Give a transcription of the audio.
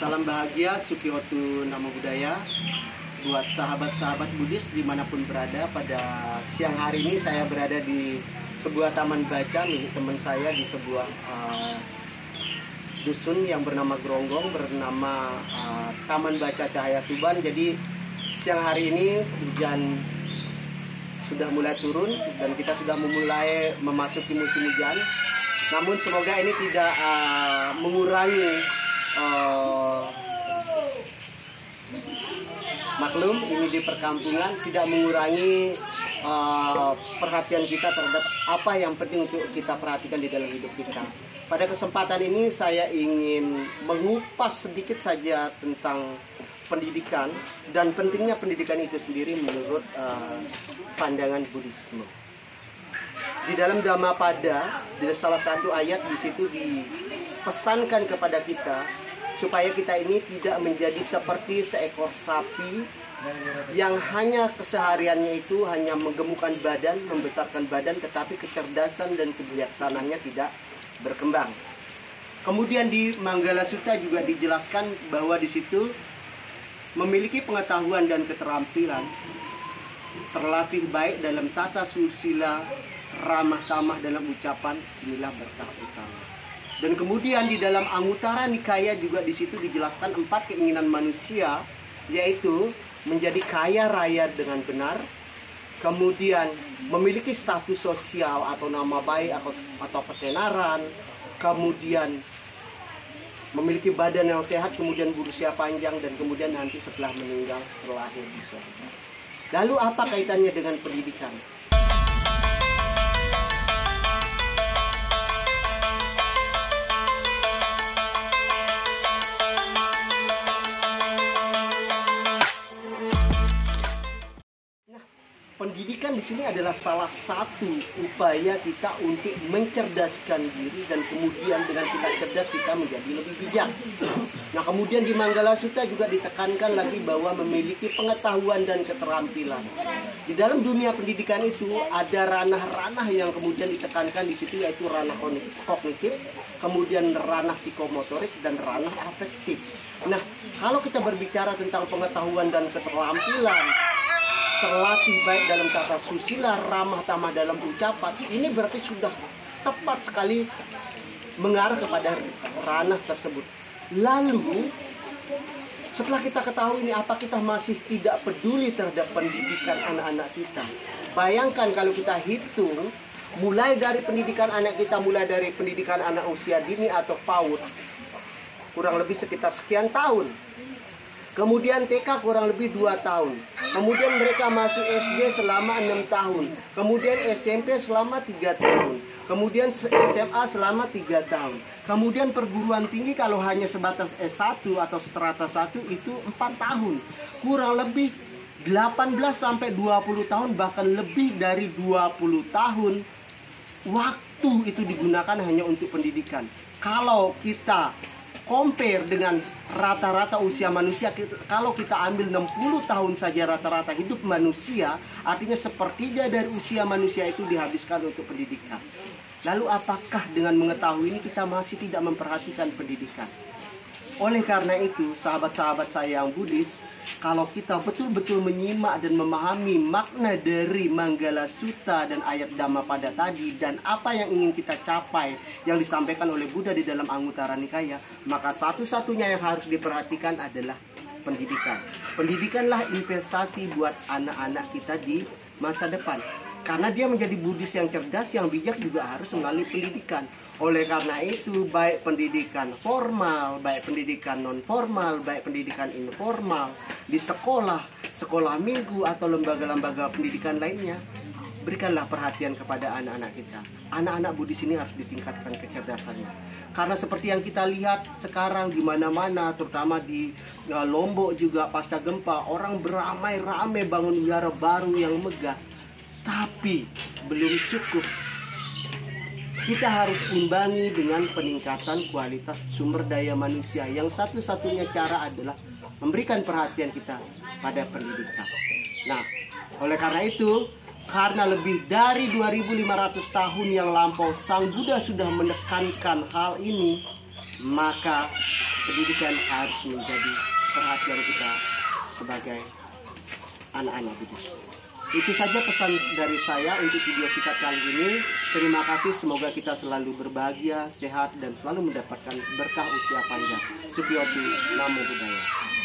salam bahagia Sukiyotu Nama Budaya buat sahabat-sahabat Buddhis di mana pun berada pada siang hari ini saya berada di sebuah taman baca milik teman saya di sebuah uh, dusun yang bernama Gronggong bernama uh, Taman Baca Cahaya Tuban. Jadi siang hari ini hujan sudah mulai turun dan kita sudah memulai memasuki musim hujan. Namun semoga ini tidak uh, mengurangi uh, maklum ini di perkampungan tidak mengurangi uh, perhatian kita terhadap apa yang penting untuk kita perhatikan di dalam hidup kita. Pada kesempatan ini saya ingin mengupas sedikit saja tentang pendidikan dan pentingnya pendidikan itu sendiri menurut uh, pandangan Buddhisme. Di dalam Dhammapada, di salah satu ayat di situ dipesankan kepada kita supaya kita ini tidak menjadi seperti seekor sapi yang hanya kesehariannya itu hanya menggemukkan badan, membesarkan badan, tetapi kecerdasan dan kebijaksanaannya tidak berkembang. Kemudian di Manggala Sutta juga dijelaskan bahwa di situ memiliki pengetahuan dan keterampilan, terlatih baik dalam tata susila, ramah tamah dalam ucapan, inilah berkah utama. Dan kemudian di dalam Anguttara Nikaya juga di situ dijelaskan empat keinginan manusia yaitu menjadi kaya raya dengan benar, kemudian memiliki status sosial atau nama baik atau, atau pertenaran, kemudian memiliki badan yang sehat, kemudian berusia panjang dan kemudian nanti setelah meninggal terlahir di surga. Lalu apa kaitannya dengan pendidikan? Pendidikan di sini adalah salah satu upaya kita untuk mencerdaskan diri dan kemudian dengan kita cerdas kita menjadi lebih bijak. Nah, kemudian di Manggala Sutta juga ditekankan lagi bahwa memiliki pengetahuan dan keterampilan. Di dalam dunia pendidikan itu ada ranah-ranah yang kemudian ditekankan di situ yaitu ranah kognitif, kemudian ranah psikomotorik dan ranah afektif. Nah, kalau kita berbicara tentang pengetahuan dan keterampilan, terlatih baik dalam kata susila, ramah tamah dalam ucapan, ini berarti sudah tepat sekali mengarah kepada ranah tersebut. Lalu setelah kita ketahui ini apa kita masih tidak peduli terhadap pendidikan anak-anak kita? Bayangkan kalau kita hitung mulai dari pendidikan anak kita mulai dari pendidikan anak usia dini atau PAUD kurang lebih sekitar sekian tahun Kemudian TK kurang lebih 2 tahun. Kemudian mereka masuk SD selama 6 tahun. Kemudian SMP selama 3 tahun. Kemudian SMA selama 3 tahun. Kemudian perguruan tinggi kalau hanya sebatas S1 atau strata 1 itu 4 tahun. Kurang lebih 18 sampai 20 tahun bahkan lebih dari 20 tahun waktu itu digunakan hanya untuk pendidikan. Kalau kita compare dengan rata-rata usia manusia. Kalau kita ambil 60 tahun saja rata-rata hidup manusia artinya sepertiga dari usia manusia itu dihabiskan untuk pendidikan. Lalu apakah dengan mengetahui ini kita masih tidak memperhatikan pendidikan oleh karena itu sahabat-sahabat saya yang Buddhis kalau kita betul-betul menyimak dan memahami makna dari Manggala Sutta dan ayat Dhamma pada tadi dan apa yang ingin kita capai yang disampaikan oleh Buddha di dalam Anguttara Nikaya, maka satu-satunya yang harus diperhatikan adalah pendidikan. Pendidikanlah investasi buat anak-anak kita di masa depan. Karena dia menjadi Buddhis yang cerdas, yang bijak juga harus melalui pendidikan. Oleh karena itu, baik pendidikan formal, baik pendidikan non formal, baik pendidikan informal di sekolah, sekolah minggu atau lembaga-lembaga pendidikan lainnya, berikanlah perhatian kepada anak-anak kita. Anak-anak Buddhis ini harus ditingkatkan kecerdasannya. Karena seperti yang kita lihat sekarang di mana-mana, terutama di uh, Lombok juga pasca gempa, orang beramai-ramai bangun wihara baru yang megah. Tapi belum cukup kita harus imbangi dengan peningkatan kualitas sumber daya manusia yang satu-satunya cara adalah memberikan perhatian kita pada pendidikan. Nah, oleh karena itu, karena lebih dari 2500 tahun yang lampau Sang Buddha sudah menekankan hal ini, maka pendidikan harus menjadi perhatian kita sebagai anak-anak Kudus. Itu saja pesan dari saya untuk video singkat kali ini. Terima kasih, semoga kita selalu berbahagia, sehat, dan selalu mendapatkan berkah usia panjang. Sugiotu Namo Buddhaya.